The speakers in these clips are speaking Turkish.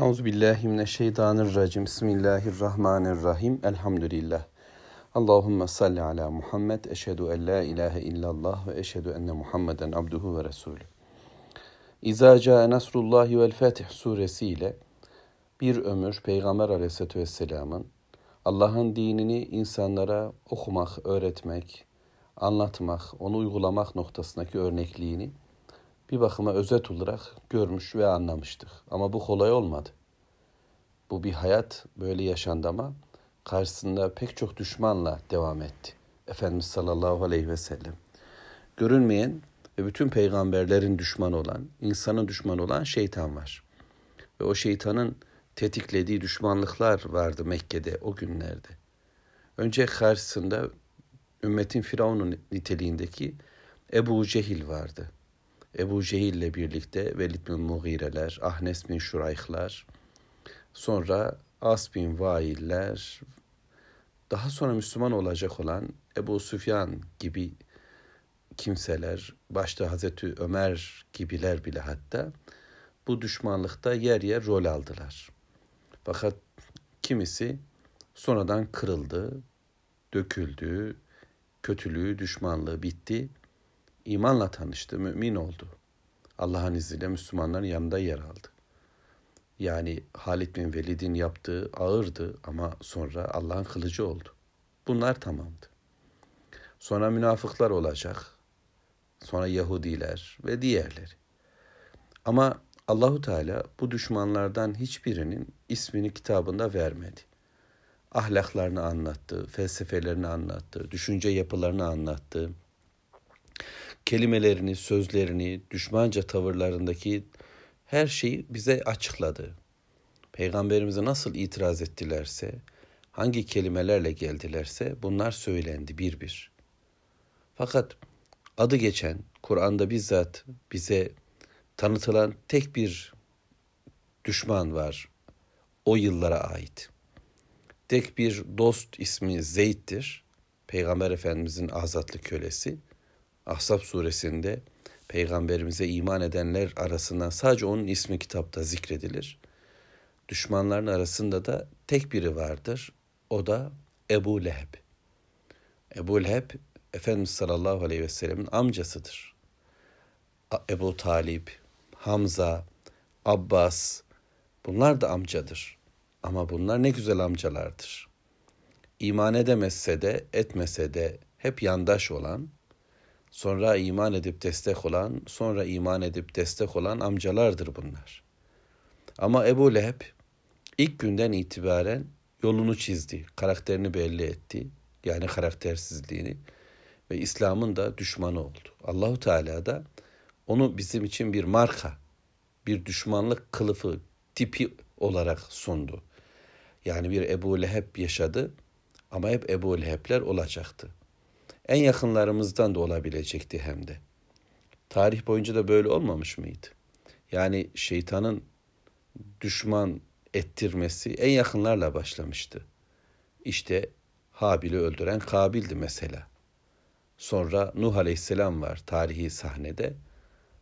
Euzu billahi mineşşeytanirracim. Bismillahirrahmanirrahim. Elhamdülillah. Allahumme salli ala Muhammed. Eşhedü en la ilahe illallah ve eşhedü enne Muhammeden abduhu ve resulü. İza caa nasrullahi vel fetih suresiyle bir ömür Peygamber aleyhissalatü vesselamın Allah'ın dinini insanlara okumak, öğretmek, anlatmak, onu uygulamak noktasındaki örnekliğini bir bakıma özet olarak görmüş ve anlamıştık. Ama bu kolay olmadı. Bu bir hayat böyle yaşandı ama karşısında pek çok düşmanla devam etti. Efendimiz sallallahu aleyhi ve sellem. Görünmeyen ve bütün peygamberlerin düşmanı olan, insanın düşmanı olan şeytan var. Ve o şeytanın tetiklediği düşmanlıklar vardı Mekke'de o günlerde. Önce karşısında ümmetin Firavun'un niteliğindeki Ebu Cehil vardı. Ebu Cehil ile birlikte Velid bin Mughireler, Ahnes bin Şurayhlar, sonra As bin Vailler, daha sonra Müslüman olacak olan Ebu Süfyan gibi kimseler, başta Hazreti Ömer gibiler bile hatta bu düşmanlıkta yer yer rol aldılar. Fakat kimisi sonradan kırıldı, döküldü, kötülüğü, düşmanlığı bitti imanla tanıştı, mümin oldu. Allah'ın izniyle Müslümanların yanında yer aldı. Yani Halid bin Velid'in yaptığı ağırdı ama sonra Allah'ın kılıcı oldu. Bunlar tamamdı. Sonra münafıklar olacak. Sonra Yahudiler ve diğerleri. Ama Allahu Teala bu düşmanlardan hiçbirinin ismini kitabında vermedi. Ahlaklarını anlattı, felsefelerini anlattı, düşünce yapılarını anlattı, kelimelerini, sözlerini, düşmanca tavırlarındaki her şeyi bize açıkladı. Peygamberimize nasıl itiraz ettilerse, hangi kelimelerle geldilerse bunlar söylendi bir bir. Fakat adı geçen, Kur'an'da bizzat bize tanıtılan tek bir düşman var. O yıllara ait. Tek bir dost ismi Zeyd'dir. Peygamber Efendimizin azatlı kölesi. Ahzab suresinde peygamberimize iman edenler arasından sadece onun ismi kitapta zikredilir. Düşmanların arasında da tek biri vardır. O da Ebu Leheb. Ebu Leheb Efendimiz sallallahu aleyhi ve sellemin amcasıdır. Ebu Talip, Hamza, Abbas bunlar da amcadır. Ama bunlar ne güzel amcalardır. İman edemezse de etmese de hep yandaş olan sonra iman edip destek olan, sonra iman edip destek olan amcalardır bunlar. Ama Ebu Leheb ilk günden itibaren yolunu çizdi, karakterini belli etti. Yani karaktersizliğini ve İslam'ın da düşmanı oldu. Allahu Teala da onu bizim için bir marka, bir düşmanlık kılıfı, tipi olarak sundu. Yani bir Ebu Leheb yaşadı ama hep Ebu Leheb'ler olacaktı en yakınlarımızdan da olabilecekti hem de. Tarih boyunca da böyle olmamış mıydı? Yani şeytanın düşman ettirmesi en yakınlarla başlamıştı. İşte Habil'i öldüren Kabil'di mesela. Sonra Nuh Aleyhisselam var tarihi sahnede.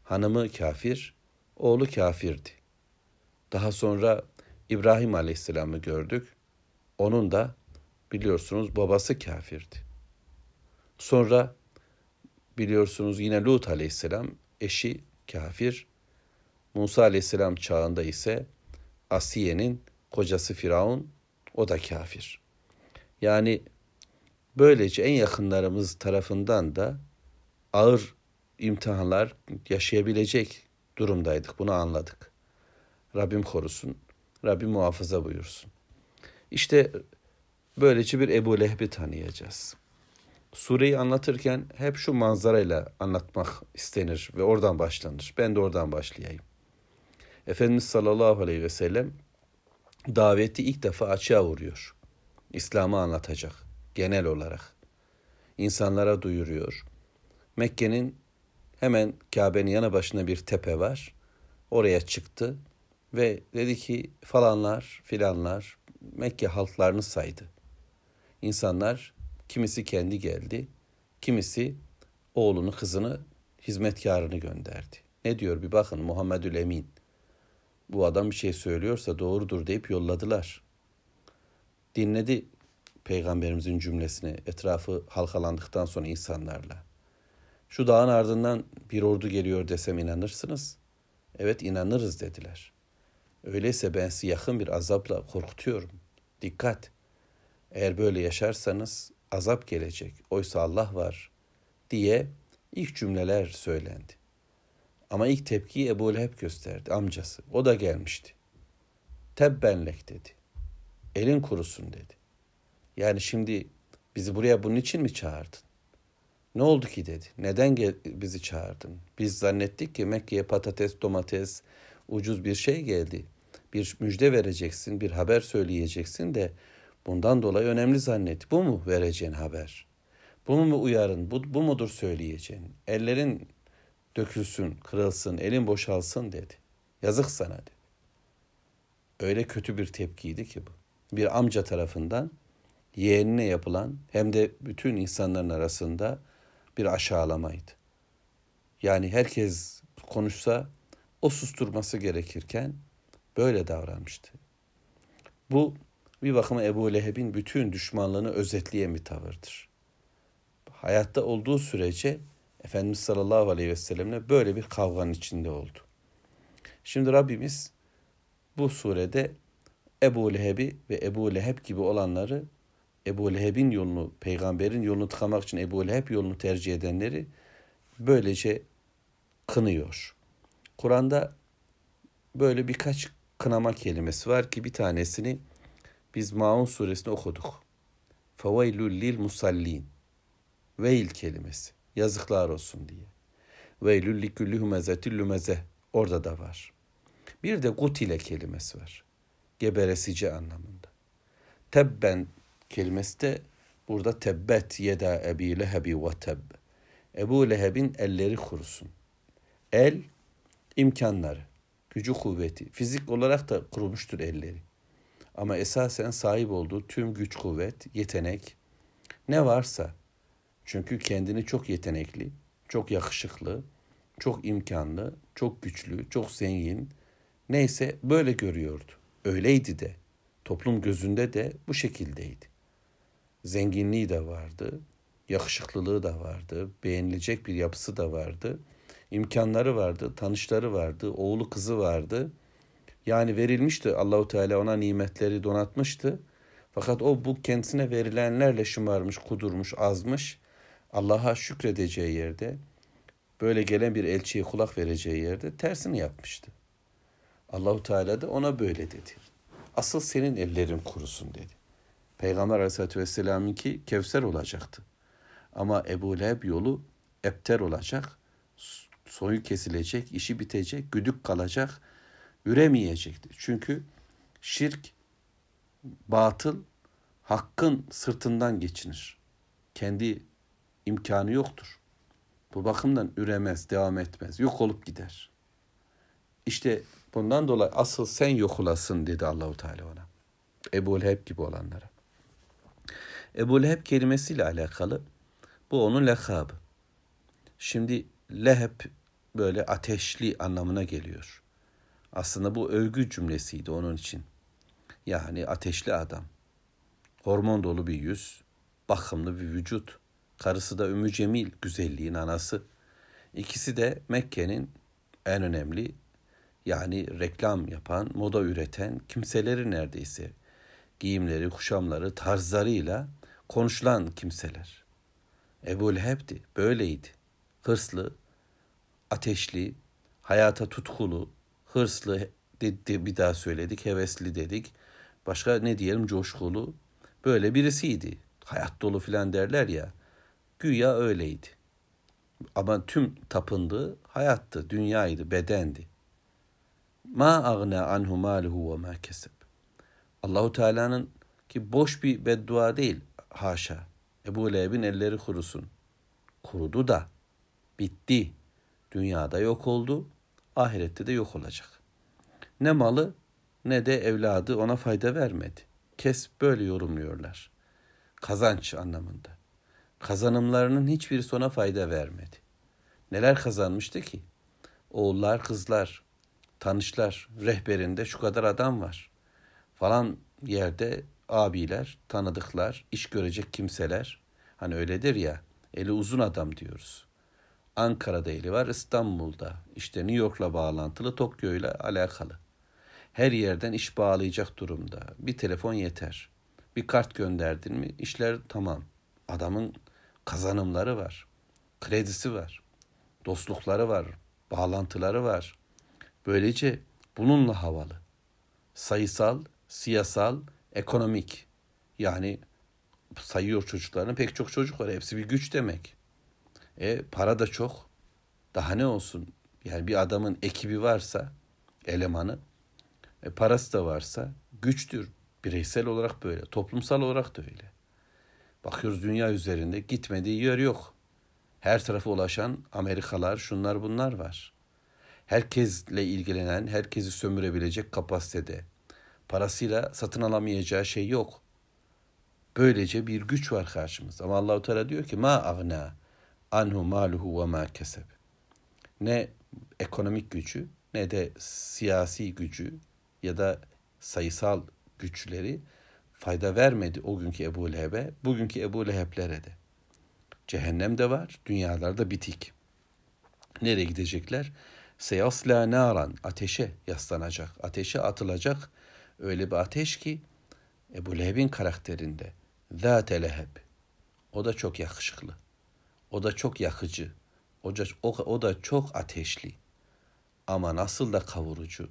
Hanımı kafir, oğlu kafirdi. Daha sonra İbrahim Aleyhisselam'ı gördük. Onun da biliyorsunuz babası kafirdi. Sonra biliyorsunuz yine Lut aleyhisselam eşi kafir. Musa aleyhisselam çağında ise Asiye'nin kocası Firavun o da kafir. Yani böylece en yakınlarımız tarafından da ağır imtihanlar yaşayabilecek durumdaydık. Bunu anladık. Rabbim korusun. Rabbim muhafaza buyursun. İşte böylece bir Ebu Lehb'i tanıyacağız sureyi anlatırken hep şu manzarayla anlatmak istenir ve oradan başlanır. Ben de oradan başlayayım. Efendimiz sallallahu aleyhi ve sellem daveti ilk defa açığa vuruyor. İslam'ı anlatacak genel olarak. İnsanlara duyuruyor. Mekke'nin hemen Kabe'nin yanı başında bir tepe var. Oraya çıktı ve dedi ki falanlar filanlar Mekke halklarını saydı. İnsanlar Kimisi kendi geldi, kimisi oğlunu, kızını, hizmetkarını gönderdi. Ne diyor bir bakın Muhammedül Emin. Bu adam bir şey söylüyorsa doğrudur deyip yolladılar. Dinledi peygamberimizin cümlesini etrafı halkalandıktan sonra insanlarla. Şu dağın ardından bir ordu geliyor desem inanırsınız. Evet inanırız dediler. Öyleyse ben sizi yakın bir azapla korkutuyorum. Dikkat! Eğer böyle yaşarsanız azap gelecek. Oysa Allah var diye ilk cümleler söylendi. Ama ilk tepkiyi Ebu Leheb gösterdi amcası. O da gelmişti. Tebbenlek dedi. Elin kurusun dedi. Yani şimdi bizi buraya bunun için mi çağırdın? Ne oldu ki dedi. Neden bizi çağırdın? Biz zannettik ki Mekke'ye patates, domates, ucuz bir şey geldi. Bir müjde vereceksin, bir haber söyleyeceksin de bundan dolayı önemli zannet. Bu mu vereceğin haber? Bu mu uyarın? Bu, bu mudur söyleyeceğin? Ellerin dökülsün, kırılsın, elin boşalsın dedi. Yazık sana dedi. Öyle kötü bir tepkiydi ki bu. Bir amca tarafından yeğenine yapılan hem de bütün insanların arasında bir aşağılamaydı. Yani herkes konuşsa o susturması gerekirken böyle davranmıştı. Bu bir bakıma Ebu Leheb'in bütün düşmanlığını özetleyen bir tavırdır. Hayatta olduğu sürece Efendimiz sallallahu aleyhi ve sellemle böyle bir kavganın içinde oldu. Şimdi Rabbimiz bu surede Ebu Leheb'i ve Ebu Leheb gibi olanları Ebu Leheb'in yolunu, peygamberin yolunu tıkamak için Ebu Leheb yolunu tercih edenleri böylece kınıyor. Kur'an'da böyle birkaç kınama kelimesi var ki bir tanesini biz Maun suresinde okuduk. Feveylül lil musallin. Veil kelimesi. Yazıklar olsun diye. Veylül likülli humezetil lümeze. Orada da var. Bir de gutile kelimesi var. Geberesici anlamında. Tebben kelimesi de burada tebbet yeda ebi lehebi ve tebb. Ebu Leheb'in elleri kurusun. El, imkanları, gücü kuvveti. Fizik olarak da kurumuştur elleri. Ama esasen sahip olduğu tüm güç kuvvet, yetenek ne varsa çünkü kendini çok yetenekli, çok yakışıklı, çok imkanlı, çok güçlü, çok zengin neyse böyle görüyordu. Öyleydi de. Toplum gözünde de bu şekildeydi. Zenginliği de vardı, yakışıklılığı da vardı, beğenilecek bir yapısı da vardı. imkanları vardı, tanışları vardı, oğlu kızı vardı. Yani verilmişti Allahu Teala ona nimetleri donatmıştı. Fakat o bu kendisine verilenlerle şımarmış, kudurmuş, azmış. Allah'a şükredeceği yerde, böyle gelen bir elçiye kulak vereceği yerde tersini yapmıştı. Allahu Teala da ona böyle dedi. Asıl senin ellerin kurusun dedi. Peygamber Aleyhisselatü Vesselam'ın ki Kevser olacaktı. Ama Ebu Leheb yolu epter olacak, soyu kesilecek, işi bitecek, güdük kalacak, üremeyecekti. Çünkü şirk, batıl, hakkın sırtından geçinir. Kendi imkanı yoktur. Bu bakımdan üremez, devam etmez, yok olup gider. İşte bundan dolayı asıl sen yok olasın dedi Allahu Teala ona. Ebu Leheb gibi olanlara. Ebu Leheb kelimesiyle alakalı bu onun lekabı. Şimdi leheb böyle ateşli anlamına geliyor. Aslında bu övgü cümlesiydi onun için. Yani ateşli adam. Hormon dolu bir yüz, bakımlı bir vücut. Karısı da Ümmü Cemil, güzelliğin anası. İkisi de Mekke'nin en önemli yani reklam yapan, moda üreten kimseleri neredeyse. Giyimleri, kuşamları, tarzlarıyla konuşulan kimseler. Ebu Leheb'di, böyleydi. Hırslı, ateşli, hayata tutkulu, hırslı dedi, bir daha söyledik, hevesli dedik. Başka ne diyelim coşkulu. Böyle birisiydi. Hayat dolu filan derler ya. Güya öyleydi. Ama tüm tapındığı hayattı, dünyaydı, bedendi. Ma agna anhu maluhu ve ma keseb. Allahu Teala'nın ki boş bir beddua değil haşa. Ebu Leheb'in elleri kurusun. Kurudu da bitti. Dünyada yok oldu, ahirette de yok olacak. Ne malı ne de evladı ona fayda vermedi. Kes böyle yorumluyorlar. Kazanç anlamında. Kazanımlarının hiçbir sona fayda vermedi. Neler kazanmıştı ki? Oğullar, kızlar, tanışlar rehberinde şu kadar adam var. Falan yerde abiler, tanıdıklar, iş görecek kimseler. Hani öyledir ya, eli uzun adam diyoruz. Ankara'da eli var, İstanbul'da. İşte New York'la bağlantılı, Tokyo ile alakalı. Her yerden iş bağlayacak durumda. Bir telefon yeter. Bir kart gönderdin mi işler tamam. Adamın kazanımları var. Kredisi var. Dostlukları var. Bağlantıları var. Böylece bununla havalı. Sayısal, siyasal, ekonomik. Yani sayıyor çocuklarını pek çok çocuk var. Hepsi bir güç demek. E para da çok. Daha ne olsun? Yani bir adamın ekibi varsa, elemanı, e, parası da varsa güçtür. Bireysel olarak böyle, toplumsal olarak da öyle. Bakıyoruz dünya üzerinde gitmediği yer yok. Her tarafa ulaşan Amerikalar, şunlar bunlar var. Herkesle ilgilenen, herkesi sömürebilecek kapasitede. Parasıyla satın alamayacağı şey yok. Böylece bir güç var karşımızda. Ama Allahu Teala diyor ki ma agna anhu maluhu ve ma keseb. Ne ekonomik gücü ne de siyasi gücü ya da sayısal güçleri fayda vermedi o günkü Ebu Leheb'e, bugünkü Ebu Leheb'lere de. Cehennem de var, dünyalarda bitik. Nereye gidecekler? Seyasla naran, ateşe yaslanacak, ateşe atılacak. Öyle bir ateş ki Ebu Leheb'in karakterinde. Zâte leheb. O da çok yakışıklı. O da çok yakıcı. O da, o, da çok ateşli. Ama nasıl da kavurucu.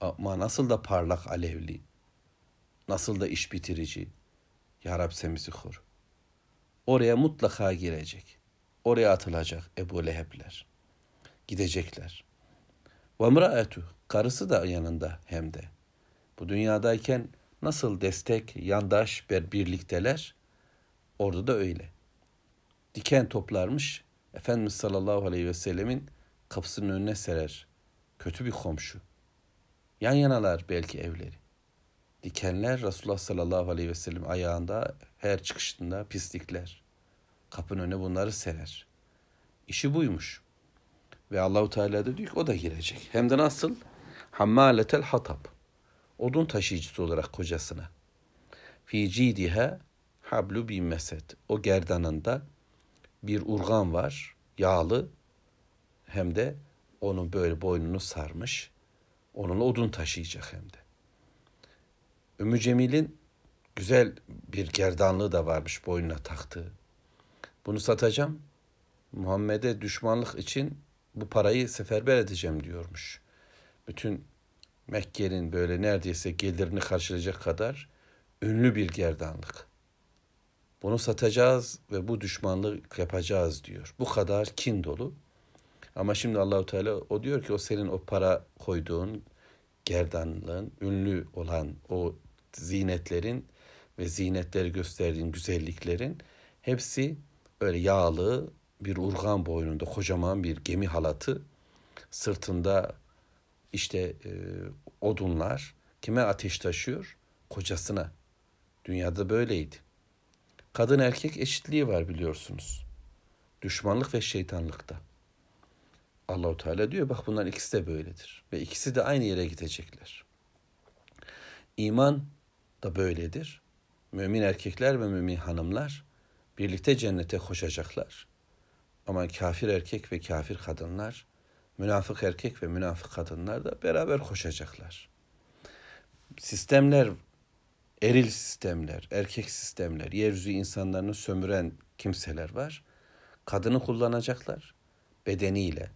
Ama nasıl da parlak alevli. Nasıl da iş bitirici. Ya Rab semizi kur. Oraya mutlaka girecek. Oraya atılacak Ebu Leheb'ler. Gidecekler. Ve mraetu. Karısı da yanında hem de. Bu dünyadayken nasıl destek, yandaş, birlikteler orada da öyle. Diken toplarmış Efendimiz sallallahu aleyhi ve sellemin kapısının önüne serer. Kötü bir komşu. Yan yanalar belki evleri. Dikenler Resulullah sallallahu aleyhi ve sellem ayağında her çıkışında pislikler. Kapının önüne bunları serer. İşi buymuş. Ve Allahu Teala da diyor ki o da girecek. Hem de nasıl? Hammaletel hatab. Odun taşıyıcısı olarak kocasına. Fi cidiha hablu bin meset. O gerdanında bir urgan var. Yağlı. Hem de onun böyle boynunu sarmış. Onunla odun taşıyacak hem de. Ümmü Cemil'in güzel bir gerdanlığı da varmış boynuna taktığı. Bunu satacağım. Muhammed'e düşmanlık için bu parayı seferber edeceğim diyormuş. Bütün Mekke'nin böyle neredeyse gelirini karşılayacak kadar ünlü bir gerdanlık. Bunu satacağız ve bu düşmanlık yapacağız diyor. Bu kadar kin dolu. Ama şimdi Allahu Teala o diyor ki o senin o para koyduğun gerdanlığın ünlü olan o zinetlerin ve zinetleri gösterdiğin güzelliklerin hepsi öyle yağlı bir urgan boynunda kocaman bir gemi halatı sırtında işte e, odunlar kime ateş taşıyor? Kocasına. Dünyada böyleydi. Kadın erkek eşitliği var biliyorsunuz. Düşmanlık ve şeytanlıkta. Allahu Teala diyor bak bunlar ikisi de böyledir ve ikisi de aynı yere gidecekler. İman da böyledir. Mümin erkekler ve mümin hanımlar birlikte cennete koşacaklar. Ama kafir erkek ve kafir kadınlar, münafık erkek ve münafık kadınlar da beraber koşacaklar. Sistemler, eril sistemler, erkek sistemler, yeryüzü insanlarını sömüren kimseler var. Kadını kullanacaklar bedeniyle,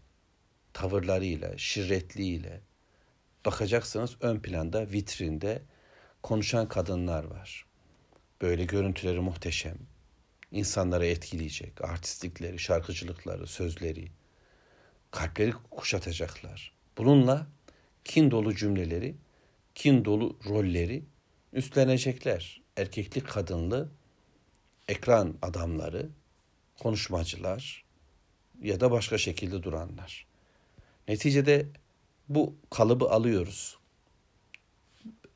tavırlarıyla, şirretliğiyle. Bakacaksınız ön planda, vitrinde konuşan kadınlar var. Böyle görüntüleri muhteşem. İnsanları etkileyecek. Artistlikleri, şarkıcılıkları, sözleri. Kalpleri kuşatacaklar. Bununla kin dolu cümleleri, kin dolu rolleri üstlenecekler. Erkekli kadınlı ekran adamları, konuşmacılar ya da başka şekilde duranlar. Neticede bu kalıbı alıyoruz.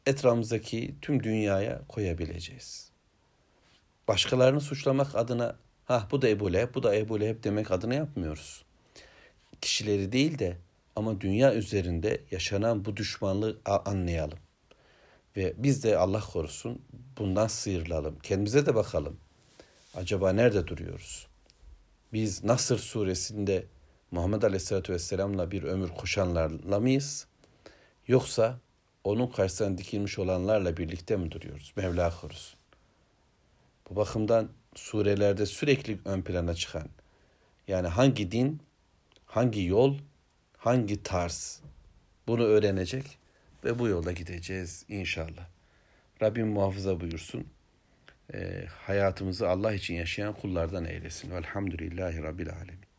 Etrafımızdaki tüm dünyaya koyabileceğiz. Başkalarını suçlamak adına ha bu da Ebu Leheb, bu da Ebu Leheb demek adına yapmıyoruz. Kişileri değil de Ama dünya üzerinde yaşanan bu düşmanlığı anlayalım. Ve biz de Allah korusun bundan sıyrılalım. Kendimize de bakalım. Acaba nerede duruyoruz? Biz Nasır suresinde Muhammed Aleyhisselatü Vesselam'la bir ömür koşanlarla mıyız? Yoksa onun karşısına dikilmiş olanlarla birlikte mi duruyoruz? Mevla korusun. Bu bakımdan surelerde sürekli ön plana çıkan yani hangi din, hangi yol, hangi tarz bunu öğrenecek ve bu yolda gideceğiz inşallah. Rabbim muhafaza buyursun. E, hayatımızı Allah için yaşayan kullardan eylesin. Velhamdülillahi Rabbil Alemin.